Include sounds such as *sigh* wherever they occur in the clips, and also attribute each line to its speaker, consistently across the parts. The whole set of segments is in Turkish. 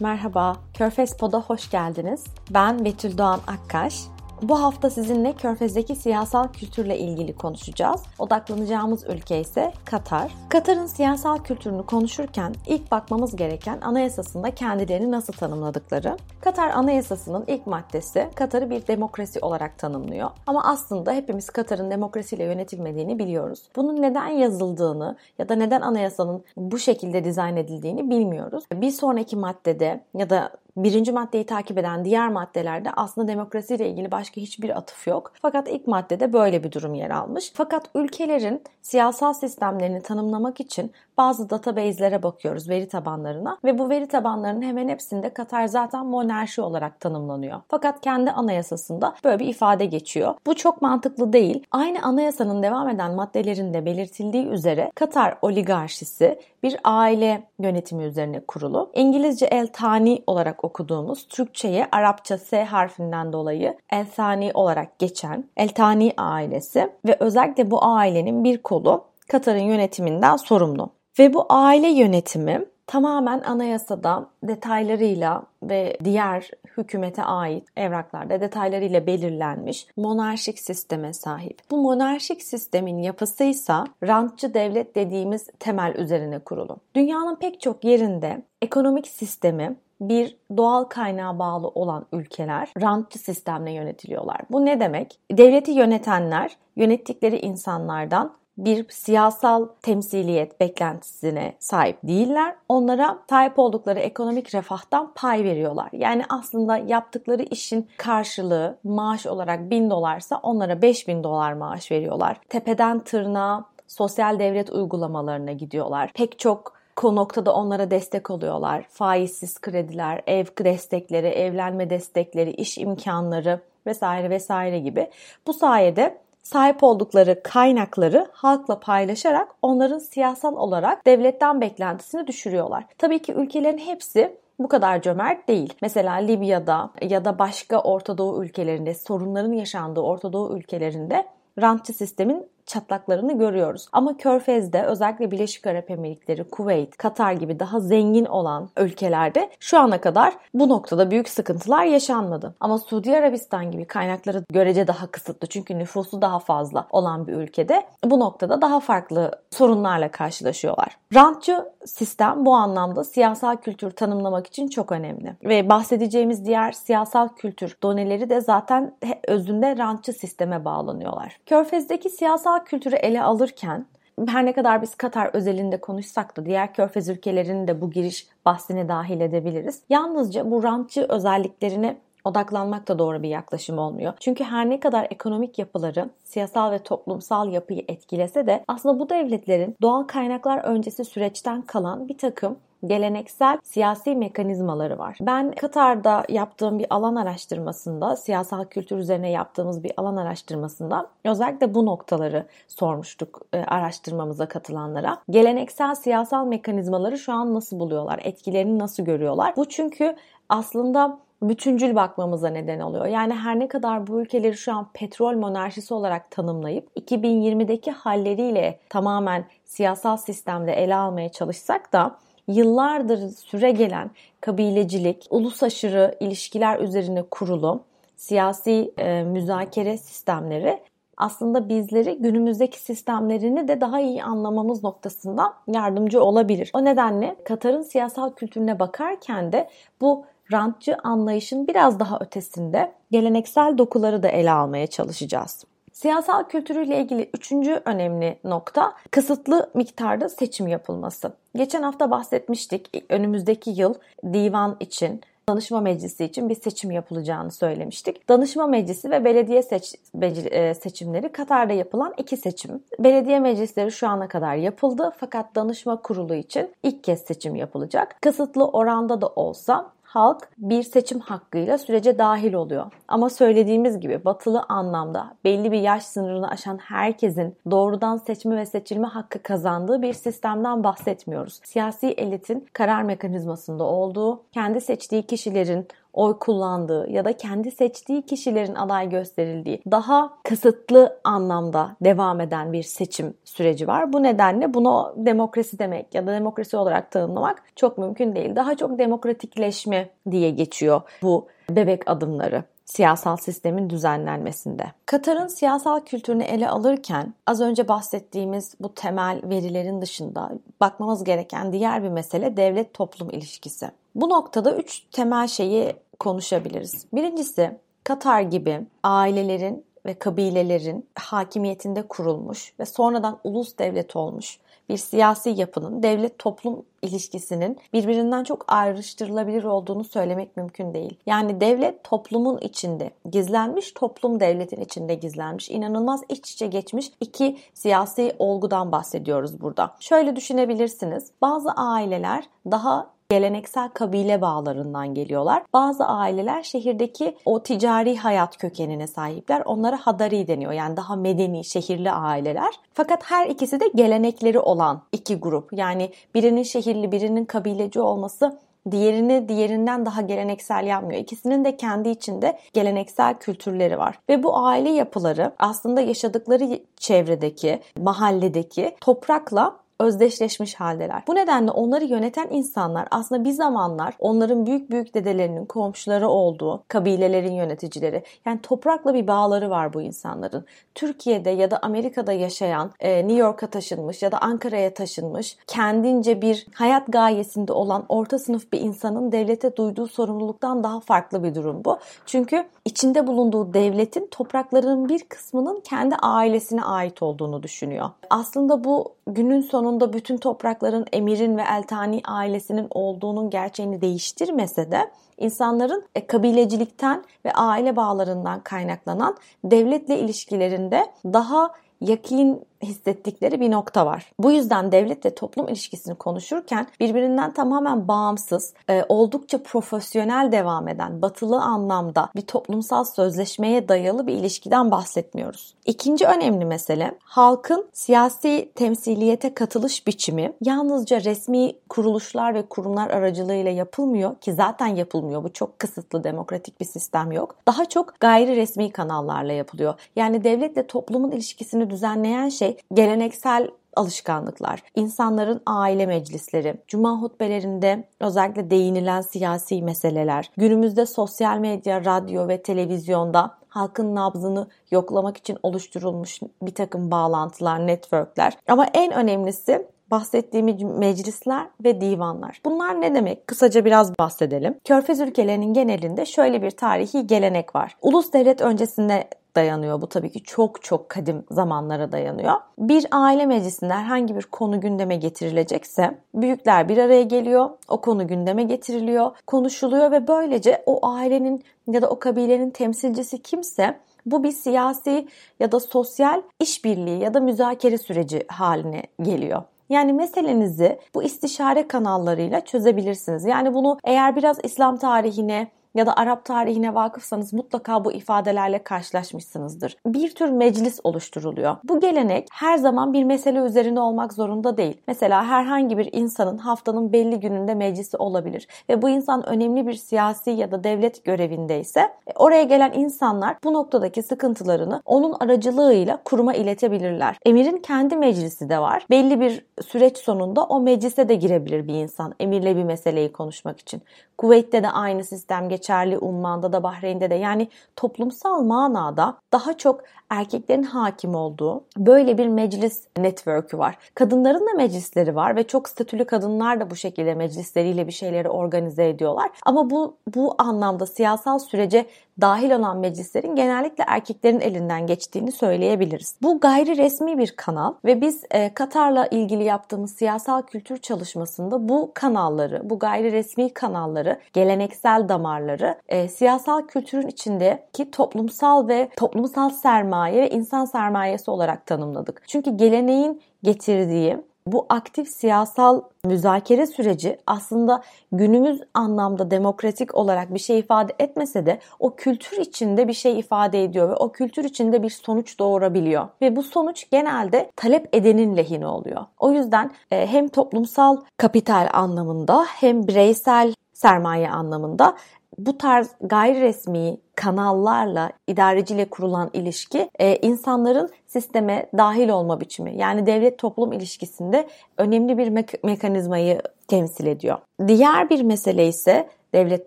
Speaker 1: Merhaba, Körfez Pod'a hoş geldiniz. Ben Betül Doğan Akkaş. Bu hafta sizinle Körfez'deki siyasal kültürle ilgili konuşacağız. Odaklanacağımız ülke ise Katar. Katar'ın siyasal kültürünü konuşurken ilk bakmamız gereken anayasasında kendilerini nasıl tanımladıkları. Katar Anayasası'nın ilk maddesi Katar'ı bir demokrasi olarak tanımlıyor. Ama aslında hepimiz Katar'ın demokrasiyle yönetilmediğini biliyoruz. Bunun neden yazıldığını ya da neden anayasanın bu şekilde dizayn edildiğini bilmiyoruz. Bir sonraki maddede ya da birinci maddeyi takip eden diğer maddelerde aslında demokrasiyle ilgili başka hiçbir atıf yok. Fakat ilk maddede böyle bir durum yer almış. Fakat ülkelerin siyasal sistemlerini tanımlamak için bazı database'lere bakıyoruz, veri tabanlarına ve bu veri tabanlarının hemen hepsinde Katar zaten monarşi olarak tanımlanıyor. Fakat kendi anayasasında böyle bir ifade geçiyor. Bu çok mantıklı değil. Aynı anayasanın devam eden maddelerinde belirtildiği üzere Katar oligarşisi bir aile yönetimi üzerine kurulu. İngilizce el tani olarak okuduğumuz Türkçe'ye Arapça S harfinden dolayı el tani olarak geçen el tani ailesi ve özellikle bu ailenin bir kolu Katar'ın yönetiminden sorumlu. Ve bu aile yönetimi tamamen anayasada detaylarıyla ve diğer hükümete ait evraklarda detaylarıyla belirlenmiş monarşik sisteme sahip. Bu monarşik sistemin yapısıysa rantçı devlet dediğimiz temel üzerine kurulu. Dünyanın pek çok yerinde ekonomik sistemi bir doğal kaynağa bağlı olan ülkeler rantçı sistemle yönetiliyorlar. Bu ne demek? Devleti yönetenler yönettikleri insanlardan bir siyasal temsiliyet beklentisine sahip değiller. Onlara sahip oldukları ekonomik refahtan pay veriyorlar. Yani aslında yaptıkları işin karşılığı maaş olarak 1000 dolarsa onlara 5000 dolar maaş veriyorlar. Tepeden tırnağa sosyal devlet uygulamalarına gidiyorlar. Pek çok noktada onlara destek oluyorlar. Faizsiz krediler, ev destekleri, evlenme destekleri, iş imkanları vesaire vesaire gibi. Bu sayede sahip oldukları kaynakları halkla paylaşarak onların siyasal olarak devletten beklentisini düşürüyorlar. Tabii ki ülkelerin hepsi bu kadar cömert değil. Mesela Libya'da ya da başka Orta Doğu ülkelerinde sorunların yaşandığı Orta Doğu ülkelerinde rantçı sistemin çatlaklarını görüyoruz. Ama Körfez'de özellikle Birleşik Arap Emirlikleri, Kuveyt, Katar gibi daha zengin olan ülkelerde şu ana kadar bu noktada büyük sıkıntılar yaşanmadı. Ama Suudi Arabistan gibi kaynakları görece daha kısıtlı çünkü nüfusu daha fazla olan bir ülkede bu noktada daha farklı sorunlarla karşılaşıyorlar. Rantçı sistem bu anlamda siyasal kültür tanımlamak için çok önemli. Ve bahsedeceğimiz diğer siyasal kültür doneleri de zaten özünde rantçı sisteme bağlanıyorlar. Körfez'deki siyasal siyasal kültürü ele alırken her ne kadar biz Katar özelinde konuşsak da diğer körfez ülkelerinin de bu giriş bahsine dahil edebiliriz. Yalnızca bu rantçı özelliklerini odaklanmak da doğru bir yaklaşım olmuyor. Çünkü her ne kadar ekonomik yapıları siyasal ve toplumsal yapıyı etkilese de aslında bu devletlerin doğal kaynaklar öncesi süreçten kalan bir takım geleneksel siyasi mekanizmaları var. Ben Katar'da yaptığım bir alan araştırmasında, siyasal kültür üzerine yaptığımız bir alan araştırmasında özellikle bu noktaları sormuştuk e, araştırmamıza katılanlara. Geleneksel siyasal mekanizmaları şu an nasıl buluyorlar? Etkilerini nasıl görüyorlar? Bu çünkü aslında bütüncül bakmamıza neden oluyor. Yani her ne kadar bu ülkeleri şu an petrol monarşisi olarak tanımlayıp 2020'deki halleriyle tamamen siyasal sistemde ele almaya çalışsak da yıllardır süre gelen kabilecilik, ulus aşırı ilişkiler üzerine kurulu siyasi e, müzakere sistemleri aslında bizleri günümüzdeki sistemlerini de daha iyi anlamamız noktasında yardımcı olabilir. O nedenle Katar'ın siyasal kültürüne bakarken de bu rantçı anlayışın biraz daha ötesinde geleneksel dokuları da ele almaya çalışacağız. Siyasal kültürüyle ilgili üçüncü önemli nokta kısıtlı miktarda seçim yapılması. Geçen hafta bahsetmiştik önümüzdeki yıl divan için danışma meclisi için bir seçim yapılacağını söylemiştik. Danışma meclisi ve belediye seç, e, seçimleri Katar'da yapılan iki seçim. Belediye meclisleri şu ana kadar yapıldı fakat danışma kurulu için ilk kez seçim yapılacak. Kısıtlı oranda da olsa halk bir seçim hakkıyla sürece dahil oluyor. Ama söylediğimiz gibi batılı anlamda belli bir yaş sınırını aşan herkesin doğrudan seçme ve seçilme hakkı kazandığı bir sistemden bahsetmiyoruz. Siyasi elitin karar mekanizmasında olduğu, kendi seçtiği kişilerin oy kullandığı ya da kendi seçtiği kişilerin aday gösterildiği daha kısıtlı anlamda devam eden bir seçim süreci var. Bu nedenle bunu demokrasi demek ya da demokrasi olarak tanımlamak çok mümkün değil. Daha çok demokratikleşme diye geçiyor bu bebek adımları siyasal sistemin düzenlenmesinde. Katar'ın siyasal kültürünü ele alırken az önce bahsettiğimiz bu temel verilerin dışında bakmamız gereken diğer bir mesele devlet toplum ilişkisi. Bu noktada üç temel şeyi konuşabiliriz. Birincisi Katar gibi ailelerin ve kabilelerin hakimiyetinde kurulmuş ve sonradan ulus devlet olmuş bir siyasi yapının devlet toplum ilişkisinin birbirinden çok ayrıştırılabilir olduğunu söylemek mümkün değil. Yani devlet toplumun içinde gizlenmiş, toplum devletin içinde gizlenmiş. İnanılmaz iç içe geçmiş iki siyasi olgudan bahsediyoruz burada. Şöyle düşünebilirsiniz. Bazı aileler daha geleneksel kabile bağlarından geliyorlar. Bazı aileler şehirdeki o ticari hayat kökenine sahipler. Onlara hadari deniyor. Yani daha medeni, şehirli aileler. Fakat her ikisi de gelenekleri olan iki grup. Yani birinin şehirli, birinin kabileci olması diğerini diğerinden daha geleneksel yapmıyor. İkisinin de kendi içinde geleneksel kültürleri var. Ve bu aile yapıları aslında yaşadıkları çevredeki, mahalledeki toprakla özdeşleşmiş haldeler. Bu nedenle onları yöneten insanlar aslında bir zamanlar onların büyük büyük dedelerinin komşuları olduğu kabilelerin yöneticileri. Yani toprakla bir bağları var bu insanların. Türkiye'de ya da Amerika'da yaşayan, e, New York'a taşınmış ya da Ankara'ya taşınmış, kendince bir hayat gayesinde olan orta sınıf bir insanın devlete duyduğu sorumluluktan daha farklı bir durum bu. Çünkü içinde bulunduğu devletin topraklarının bir kısmının kendi ailesine ait olduğunu düşünüyor. Aslında bu günün sonunda bütün toprakların emirin ve eltani ailesinin olduğunun gerçeğini değiştirmese de insanların e, kabilecilikten ve aile bağlarından kaynaklanan devletle ilişkilerinde daha yakin hissettikleri bir nokta var. Bu yüzden devlet ve toplum ilişkisini konuşurken birbirinden tamamen bağımsız, e, oldukça profesyonel devam eden, batılı anlamda bir toplumsal sözleşmeye dayalı bir ilişkiden bahsetmiyoruz. İkinci önemli mesele halkın siyasi temsiliyete katılış biçimi yalnızca resmi kuruluşlar ve kurumlar aracılığıyla yapılmıyor ki zaten yapılmıyor. Bu çok kısıtlı demokratik bir sistem yok. Daha çok gayri resmi kanallarla yapılıyor. Yani devletle toplumun ilişkisini düzenleyen şey şey geleneksel alışkanlıklar, insanların aile meclisleri, cuma hutbelerinde özellikle değinilen siyasi meseleler, günümüzde sosyal medya, radyo ve televizyonda halkın nabzını yoklamak için oluşturulmuş bir takım bağlantılar, networkler. Ama en önemlisi bahsettiğimiz meclisler ve divanlar. Bunlar ne demek? Kısaca biraz bahsedelim. Körfez ülkelerinin genelinde şöyle bir tarihi gelenek var. Ulus devlet öncesinde dayanıyor. Bu tabii ki çok çok kadim zamanlara dayanıyor. Bir aile meclisinde herhangi bir konu gündeme getirilecekse büyükler bir araya geliyor. O konu gündeme getiriliyor, konuşuluyor ve böylece o ailenin ya da o kabilenin temsilcisi kimse bu bir siyasi ya da sosyal işbirliği ya da müzakere süreci haline geliyor. Yani meselenizi bu istişare kanallarıyla çözebilirsiniz. Yani bunu eğer biraz İslam tarihine ya da Arap tarihine vakıfsanız mutlaka bu ifadelerle karşılaşmışsınızdır. Bir tür meclis oluşturuluyor. Bu gelenek her zaman bir mesele üzerine olmak zorunda değil. Mesela herhangi bir insanın haftanın belli gününde meclisi olabilir ve bu insan önemli bir siyasi ya da devlet görevindeyse e, oraya gelen insanlar bu noktadaki sıkıntılarını onun aracılığıyla kuruma iletebilirler. Emirin kendi meclisi de var. Belli bir süreç sonunda o meclise de girebilir bir insan emirle bir meseleyi konuşmak için. Kuveyt'te de aynı sistem geçerli, Umman'da da Bahreyn'de de yani toplumsal manada daha çok erkeklerin hakim olduğu böyle bir meclis network'ü var. Kadınların da meclisleri var ve çok statülü kadınlar da bu şekilde meclisleriyle bir şeyleri organize ediyorlar. Ama bu bu anlamda siyasal sürece dahil olan meclislerin genellikle erkeklerin elinden geçtiğini söyleyebiliriz. Bu gayri resmi bir kanal ve biz e, Katar'la ilgili yaptığımız siyasal kültür çalışmasında bu kanalları, bu gayri resmi kanalları, geleneksel damarları e, siyasal kültürün içindeki toplumsal ve toplumsal sermaye ve insan sermayesi olarak tanımladık. Çünkü geleneğin getirdiği bu aktif siyasal müzakere süreci aslında günümüz anlamda demokratik olarak bir şey ifade etmese de o kültür içinde bir şey ifade ediyor ve o kültür içinde bir sonuç doğurabiliyor. Ve bu sonuç genelde talep edenin lehine oluyor. O yüzden e, hem toplumsal kapital anlamında hem bireysel sermaye anlamında bu tarz gayri resmi kanallarla idareciyle kurulan ilişki e, insanların sisteme dahil olma biçimi. Yani devlet toplum ilişkisinde önemli bir me- mekanizmayı temsil ediyor. Diğer bir mesele ise devlet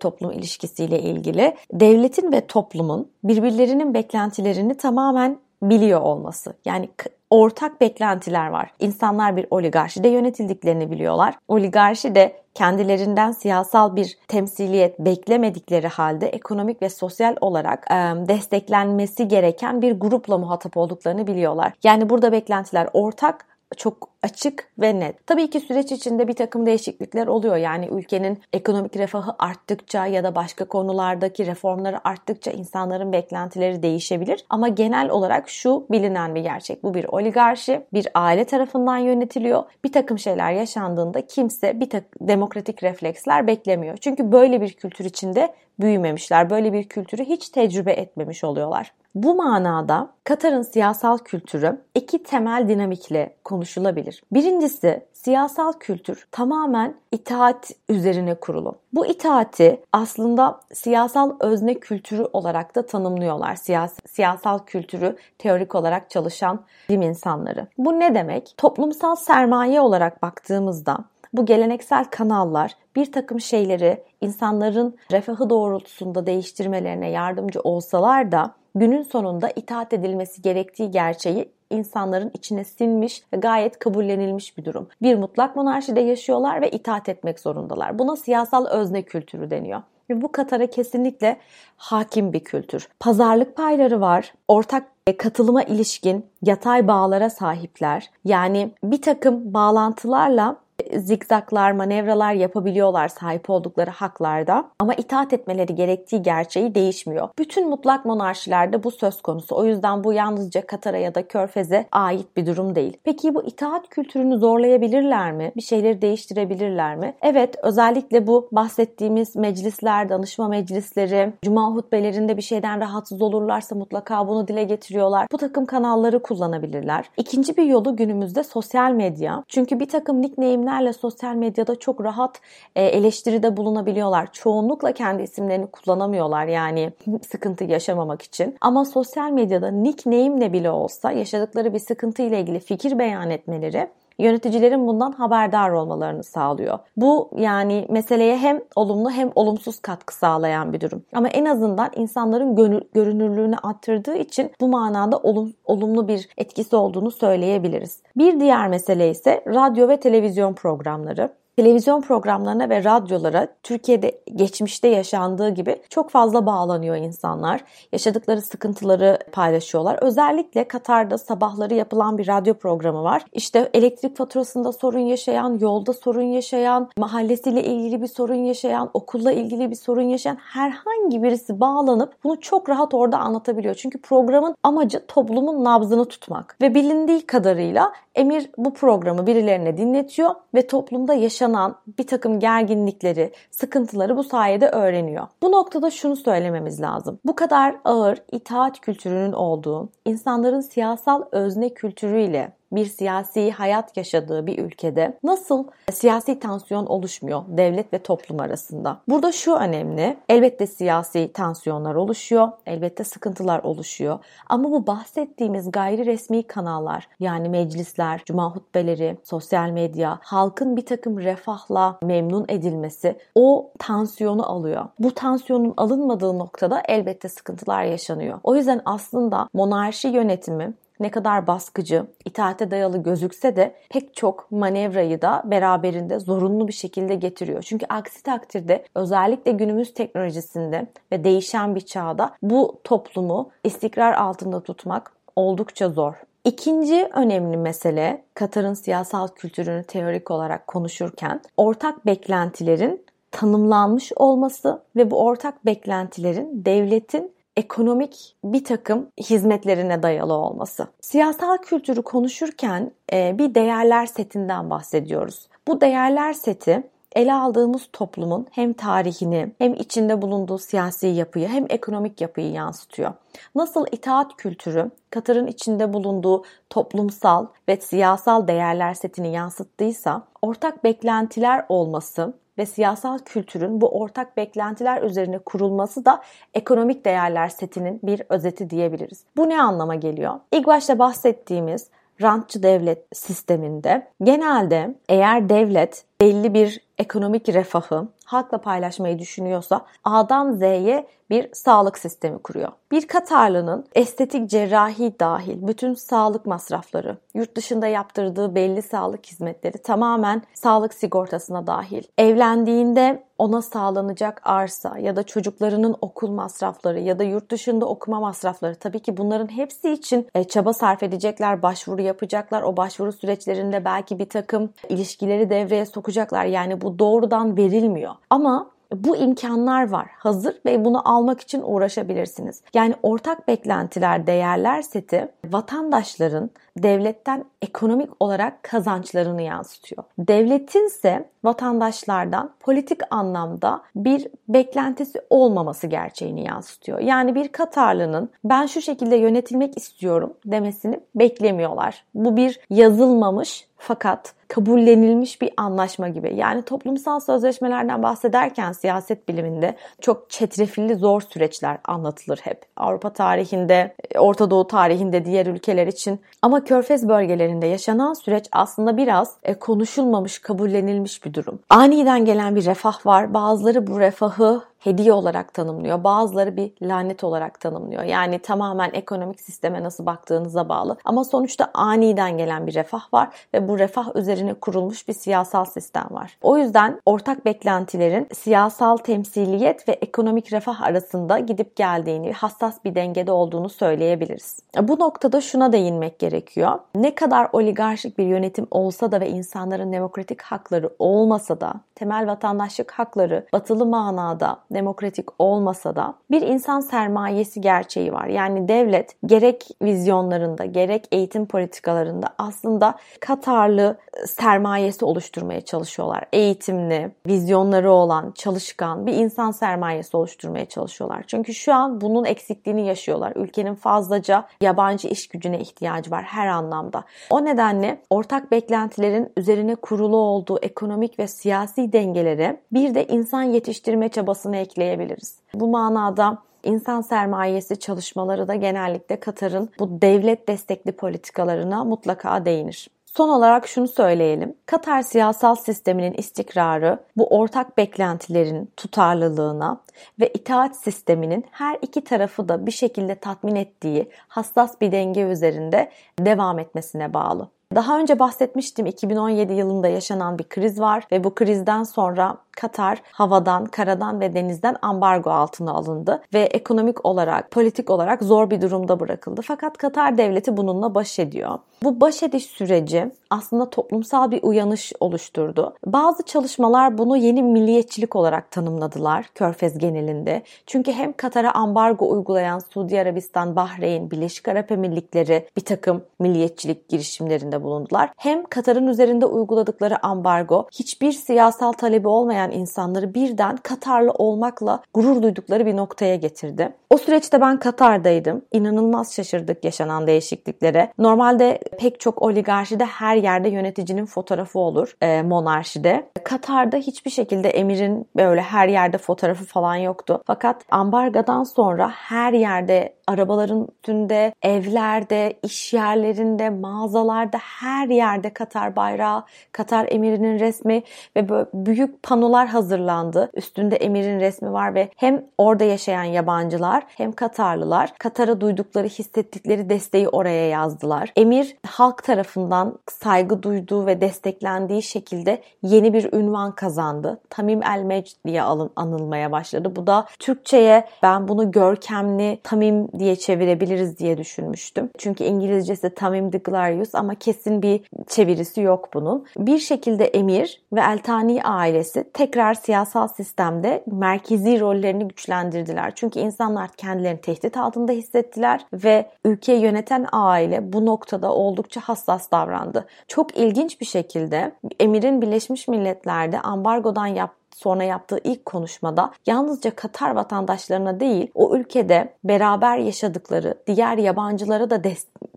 Speaker 1: toplum ilişkisiyle ilgili devletin ve toplumun birbirlerinin beklentilerini tamamen biliyor olması. Yani ortak beklentiler var. İnsanlar bir oligarşide yönetildiklerini biliyorlar. Oligarşi de kendilerinden siyasal bir temsiliyet beklemedikleri halde ekonomik ve sosyal olarak e, desteklenmesi gereken bir grupla muhatap olduklarını biliyorlar. Yani burada beklentiler ortak çok açık ve net. Tabii ki süreç içinde bir takım değişiklikler oluyor. Yani ülkenin ekonomik refahı arttıkça ya da başka konulardaki reformları arttıkça insanların beklentileri değişebilir. Ama genel olarak şu bilinen bir gerçek. Bu bir oligarşi, bir aile tarafından yönetiliyor. Bir takım şeyler yaşandığında kimse bir takım demokratik refleksler beklemiyor. Çünkü böyle bir kültür içinde büyümemişler. Böyle bir kültürü hiç tecrübe etmemiş oluyorlar. Bu manada Katar'ın siyasal kültürü iki temel dinamikle konuşulabilir. Birincisi siyasal kültür tamamen itaat üzerine kurulu. Bu itaati aslında siyasal özne kültürü olarak da tanımlıyorlar. Siyas siyasal kültürü teorik olarak çalışan bilim insanları. Bu ne demek? Toplumsal sermaye olarak baktığımızda bu geleneksel kanallar bir takım şeyleri insanların refahı doğrultusunda değiştirmelerine yardımcı olsalar da günün sonunda itaat edilmesi gerektiği gerçeği insanların içine sinmiş ve gayet kabullenilmiş bir durum. Bir mutlak monarşide yaşıyorlar ve itaat etmek zorundalar. Buna siyasal özne kültürü deniyor. Ve bu Katar'a kesinlikle hakim bir kültür. Pazarlık payları var. Ortak katılıma ilişkin yatay bağlara sahipler. Yani bir takım bağlantılarla zikzaklar, manevralar yapabiliyorlar sahip oldukları haklarda ama itaat etmeleri gerektiği gerçeği değişmiyor. Bütün mutlak monarşilerde bu söz konusu. O yüzden bu yalnızca Katar'a ya da Körfez'e ait bir durum değil. Peki bu itaat kültürünü zorlayabilirler mi? Bir şeyleri değiştirebilirler mi? Evet, özellikle bu bahsettiğimiz meclisler, danışma meclisleri, cuma hutbelerinde bir şeyden rahatsız olurlarsa mutlaka bunu dile getiriyorlar. Bu takım kanalları kullanabilirler. İkinci bir yolu günümüzde sosyal medya. Çünkü bir takım nickname'ler isimlerle sosyal medyada çok rahat e, eleştiride bulunabiliyorlar. Çoğunlukla kendi isimlerini kullanamıyorlar yani *laughs* sıkıntı yaşamamak için. Ama sosyal medyada nickname'le bile olsa yaşadıkları bir sıkıntı ile ilgili fikir beyan etmeleri yöneticilerin bundan haberdar olmalarını sağlıyor. Bu yani meseleye hem olumlu hem olumsuz katkı sağlayan bir durum. Ama en azından insanların görünürlüğünü arttırdığı için bu manada olum, olumlu bir etkisi olduğunu söyleyebiliriz. Bir diğer mesele ise radyo ve televizyon programları televizyon programlarına ve radyolara Türkiye'de geçmişte yaşandığı gibi çok fazla bağlanıyor insanlar. Yaşadıkları sıkıntıları paylaşıyorlar. Özellikle Katar'da sabahları yapılan bir radyo programı var. İşte elektrik faturasında sorun yaşayan, yolda sorun yaşayan, mahallesiyle ilgili bir sorun yaşayan, okulla ilgili bir sorun yaşayan herhangi birisi bağlanıp bunu çok rahat orada anlatabiliyor. Çünkü programın amacı toplumun nabzını tutmak. Ve bilindiği kadarıyla Emir bu programı birilerine dinletiyor ve toplumda yaşanan bir takım gerginlikleri, sıkıntıları bu sayede öğreniyor. Bu noktada şunu söylememiz lazım. Bu kadar ağır itaat kültürünün olduğu, insanların siyasal özne kültürüyle bir siyasi hayat yaşadığı bir ülkede nasıl siyasi tansiyon oluşmuyor devlet ve toplum arasında? Burada şu önemli. Elbette siyasi tansiyonlar oluşuyor. Elbette sıkıntılar oluşuyor. Ama bu bahsettiğimiz gayri resmi kanallar yani meclisler, cuma hutbeleri, sosyal medya, halkın bir takım refahla memnun edilmesi o tansiyonu alıyor. Bu tansiyonun alınmadığı noktada elbette sıkıntılar yaşanıyor. O yüzden aslında monarşi yönetimi ne kadar baskıcı, itaate dayalı gözükse de pek çok manevrayı da beraberinde zorunlu bir şekilde getiriyor. Çünkü aksi takdirde özellikle günümüz teknolojisinde ve değişen bir çağda bu toplumu istikrar altında tutmak oldukça zor. İkinci önemli mesele Katar'ın siyasal kültürünü teorik olarak konuşurken ortak beklentilerin tanımlanmış olması ve bu ortak beklentilerin devletin ekonomik bir takım hizmetlerine dayalı olması. Siyasal kültürü konuşurken e, bir değerler setinden bahsediyoruz. Bu değerler seti ele aldığımız toplumun hem tarihini hem içinde bulunduğu siyasi yapıyı hem ekonomik yapıyı yansıtıyor. Nasıl itaat kültürü Katar'ın içinde bulunduğu toplumsal ve siyasal değerler setini yansıttıysa ortak beklentiler olması ve siyasal kültürün bu ortak beklentiler üzerine kurulması da ekonomik değerler setinin bir özeti diyebiliriz. Bu ne anlama geliyor? İlk başta bahsettiğimiz rantçı devlet sisteminde genelde eğer devlet belli bir ekonomik refahı halkla paylaşmayı düşünüyorsa A'dan Z'ye bir sağlık sistemi kuruyor. Bir Katarlı'nın estetik cerrahi dahil bütün sağlık masrafları, yurt dışında yaptırdığı belli sağlık hizmetleri tamamen sağlık sigortasına dahil. Evlendiğinde ona sağlanacak arsa ya da çocuklarının okul masrafları ya da yurt dışında okuma masrafları tabii ki bunların hepsi için e, çaba sarf edecekler, başvuru yapacaklar. O başvuru süreçlerinde belki bir takım ilişkileri devreye sokacaklar. Yani bu doğrudan verilmiyor. Ama bu imkanlar var hazır ve bunu almak için uğraşabilirsiniz. Yani ortak beklentiler, değerler seti vatandaşların devletten ekonomik olarak kazançlarını yansıtıyor. Devletin ise vatandaşlardan politik anlamda bir beklentisi olmaması gerçeğini yansıtıyor. Yani bir Katarlı'nın ben şu şekilde yönetilmek istiyorum demesini beklemiyorlar. Bu bir yazılmamış fakat kabullenilmiş bir anlaşma gibi. Yani toplumsal sözleşmelerden bahsederken siyaset biliminde çok çetrefilli zor süreçler anlatılır hep. Avrupa tarihinde, Orta Doğu tarihinde diğer ülkeler için ama Körfez bölgelerinde yaşanan süreç aslında biraz e, konuşulmamış, kabullenilmiş bir durum. Aniden gelen bir refah var. Bazıları bu refahı hediye olarak tanımlıyor. Bazıları bir lanet olarak tanımlıyor. Yani tamamen ekonomik sisteme nasıl baktığınıza bağlı. Ama sonuçta aniden gelen bir refah var ve bu refah üzerine kurulmuş bir siyasal sistem var. O yüzden ortak beklentilerin siyasal temsiliyet ve ekonomik refah arasında gidip geldiğini, hassas bir dengede olduğunu söyleyebiliriz. Bu noktada şuna değinmek gerekiyor. Ne kadar oligarşik bir yönetim olsa da ve insanların demokratik hakları olmasa da, temel vatandaşlık hakları batılı manada demokratik olmasa da bir insan sermayesi gerçeği var. Yani devlet gerek vizyonlarında gerek eğitim politikalarında aslında Katarlı sermayesi oluşturmaya çalışıyorlar. Eğitimli, vizyonları olan, çalışkan bir insan sermayesi oluşturmaya çalışıyorlar. Çünkü şu an bunun eksikliğini yaşıyorlar. Ülkenin fazlaca yabancı iş gücüne ihtiyacı var her anlamda. O nedenle ortak beklentilerin üzerine kurulu olduğu ekonomik ve siyasi dengeleri bir de insan yetiştirme çabasını ekleyebiliriz. Bu manada İnsan sermayesi çalışmaları da genellikle Katar'ın bu devlet destekli politikalarına mutlaka değinir. Son olarak şunu söyleyelim. Katar siyasal sisteminin istikrarı bu ortak beklentilerin tutarlılığına ve itaat sisteminin her iki tarafı da bir şekilde tatmin ettiği hassas bir denge üzerinde devam etmesine bağlı. Daha önce bahsetmiştim 2017 yılında yaşanan bir kriz var ve bu krizden sonra Katar havadan, karadan ve denizden ambargo altına alındı ve ekonomik olarak, politik olarak zor bir durumda bırakıldı. Fakat Katar devleti bununla baş ediyor. Bu baş ediş süreci aslında toplumsal bir uyanış oluşturdu. Bazı çalışmalar bunu yeni milliyetçilik olarak tanımladılar Körfez genelinde. Çünkü hem Katar'a ambargo uygulayan Suudi Arabistan, Bahreyn, Birleşik Arap Emirlikleri bir takım milliyetçilik girişimlerinde bulundular. Hem Katar'ın üzerinde uyguladıkları ambargo hiçbir siyasal talebi olmayan insanları birden Katarlı olmakla gurur duydukları bir noktaya getirdi. O süreçte ben Katar'daydım. İnanılmaz şaşırdık yaşanan değişikliklere. Normalde pek çok oligarşide her yerde yöneticinin fotoğrafı olur e, monarşide. Katar'da hiçbir şekilde emirin böyle her yerde fotoğrafı falan yoktu. Fakat ambargadan sonra her yerde arabaların üstünde, evlerde, iş yerlerinde, mağazalarda her yerde Katar bayrağı, Katar emirinin resmi ve büyük panolar hazırlandı. Üstünde emirin resmi var ve hem orada yaşayan yabancılar hem Katarlılar Katar'a duydukları, hissettikleri desteği oraya yazdılar. Emir halk tarafından saygı duyduğu ve desteklendiği şekilde yeni bir ünvan kazandı. Tamim El Mecd diye anılmaya başladı. Bu da Türkçe'ye ben bunu görkemli Tamim diye çevirebiliriz diye düşünmüştüm. Çünkü İngilizcesi Tamim the Glorious ama kesin bir çevirisi yok bunun. Bir şekilde Emir ve Eltani ailesi tekrar siyasal sistemde merkezi rollerini güçlendirdiler. Çünkü insanlar kendilerini tehdit altında hissettiler ve ülkeyi yöneten aile bu noktada oldukça hassas davrandı. Çok ilginç bir şekilde Emir'in Birleşmiş Milletler'de ambargodan yaptığı sonra yaptığı ilk konuşmada yalnızca Katar vatandaşlarına değil o ülkede beraber yaşadıkları diğer yabancılara da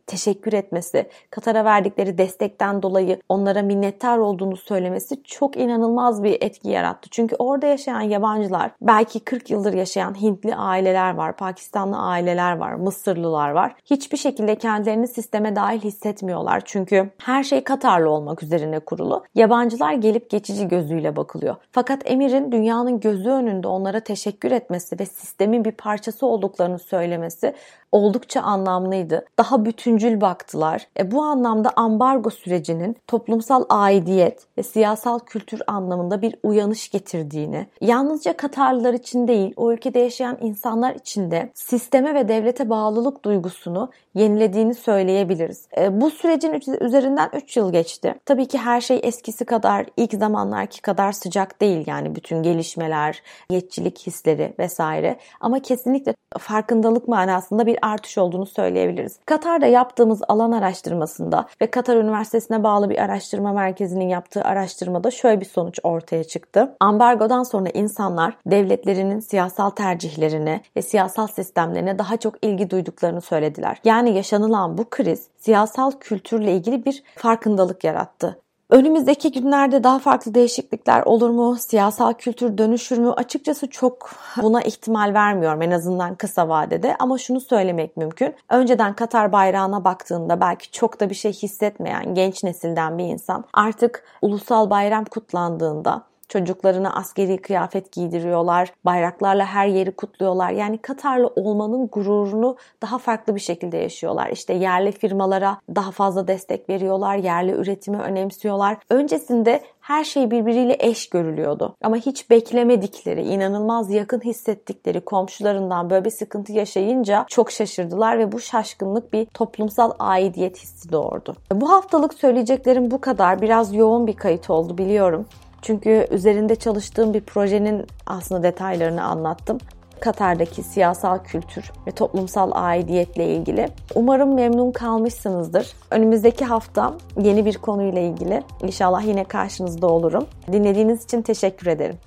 Speaker 1: teşekkür etmesi, Katar'a verdikleri destekten dolayı onlara minnettar olduğunu söylemesi çok inanılmaz bir etki yarattı. Çünkü orada yaşayan yabancılar, belki 40 yıldır yaşayan Hintli aileler var, Pakistanlı aileler var, Mısırlılar var. Hiçbir şekilde kendilerini sisteme dahil hissetmiyorlar. Çünkü her şey Katarlı olmak üzerine kurulu. Yabancılar gelip geçici gözüyle bakılıyor. Fakat Emir'in dünyanın gözü önünde onlara teşekkür etmesi ve sistemin bir parçası olduklarını söylemesi oldukça anlamlıydı. Daha bütüncül baktılar. E, bu anlamda ambargo sürecinin toplumsal aidiyet ve siyasal kültür anlamında bir uyanış getirdiğini, yalnızca Katarlılar için değil, o ülkede yaşayan insanlar için de sisteme ve devlete bağlılık duygusunu yenilediğini söyleyebiliriz. E, bu sürecin üzerinden 3 yıl geçti. Tabii ki her şey eskisi kadar, ilk zamanlarki kadar sıcak değil yani bütün gelişmeler, yetçilik hisleri vesaire. Ama kesinlikle farkındalık manasında bir artış olduğunu söyleyebiliriz. Katar'da yaptığımız alan araştırmasında ve Katar Üniversitesi'ne bağlı bir araştırma merkezinin yaptığı araştırmada şöyle bir sonuç ortaya çıktı. Ambargodan sonra insanlar devletlerinin siyasal tercihlerine ve siyasal sistemlerine daha çok ilgi duyduklarını söylediler. Yani yaşanılan bu kriz siyasal kültürle ilgili bir farkındalık yarattı. Önümüzdeki günlerde daha farklı değişiklikler olur mu? Siyasal kültür dönüşür mü? Açıkçası çok buna ihtimal vermiyorum en azından kısa vadede ama şunu söylemek mümkün. Önceden Katar bayrağına baktığında belki çok da bir şey hissetmeyen genç nesilden bir insan artık ulusal bayram kutlandığında Çocuklarına askeri kıyafet giydiriyorlar. Bayraklarla her yeri kutluyorlar. Yani Katarlı olmanın gururunu daha farklı bir şekilde yaşıyorlar. İşte yerli firmalara daha fazla destek veriyorlar. Yerli üretimi önemsiyorlar. Öncesinde her şey birbiriyle eş görülüyordu. Ama hiç beklemedikleri, inanılmaz yakın hissettikleri komşularından böyle bir sıkıntı yaşayınca çok şaşırdılar ve bu şaşkınlık bir toplumsal aidiyet hissi doğurdu. Bu haftalık söyleyeceklerim bu kadar. Biraz yoğun bir kayıt oldu biliyorum. Çünkü üzerinde çalıştığım bir projenin aslında detaylarını anlattım. Katar'daki siyasal kültür ve toplumsal aidiyetle ilgili. Umarım memnun kalmışsınızdır. Önümüzdeki hafta yeni bir konuyla ilgili inşallah yine karşınızda olurum. Dinlediğiniz için teşekkür ederim.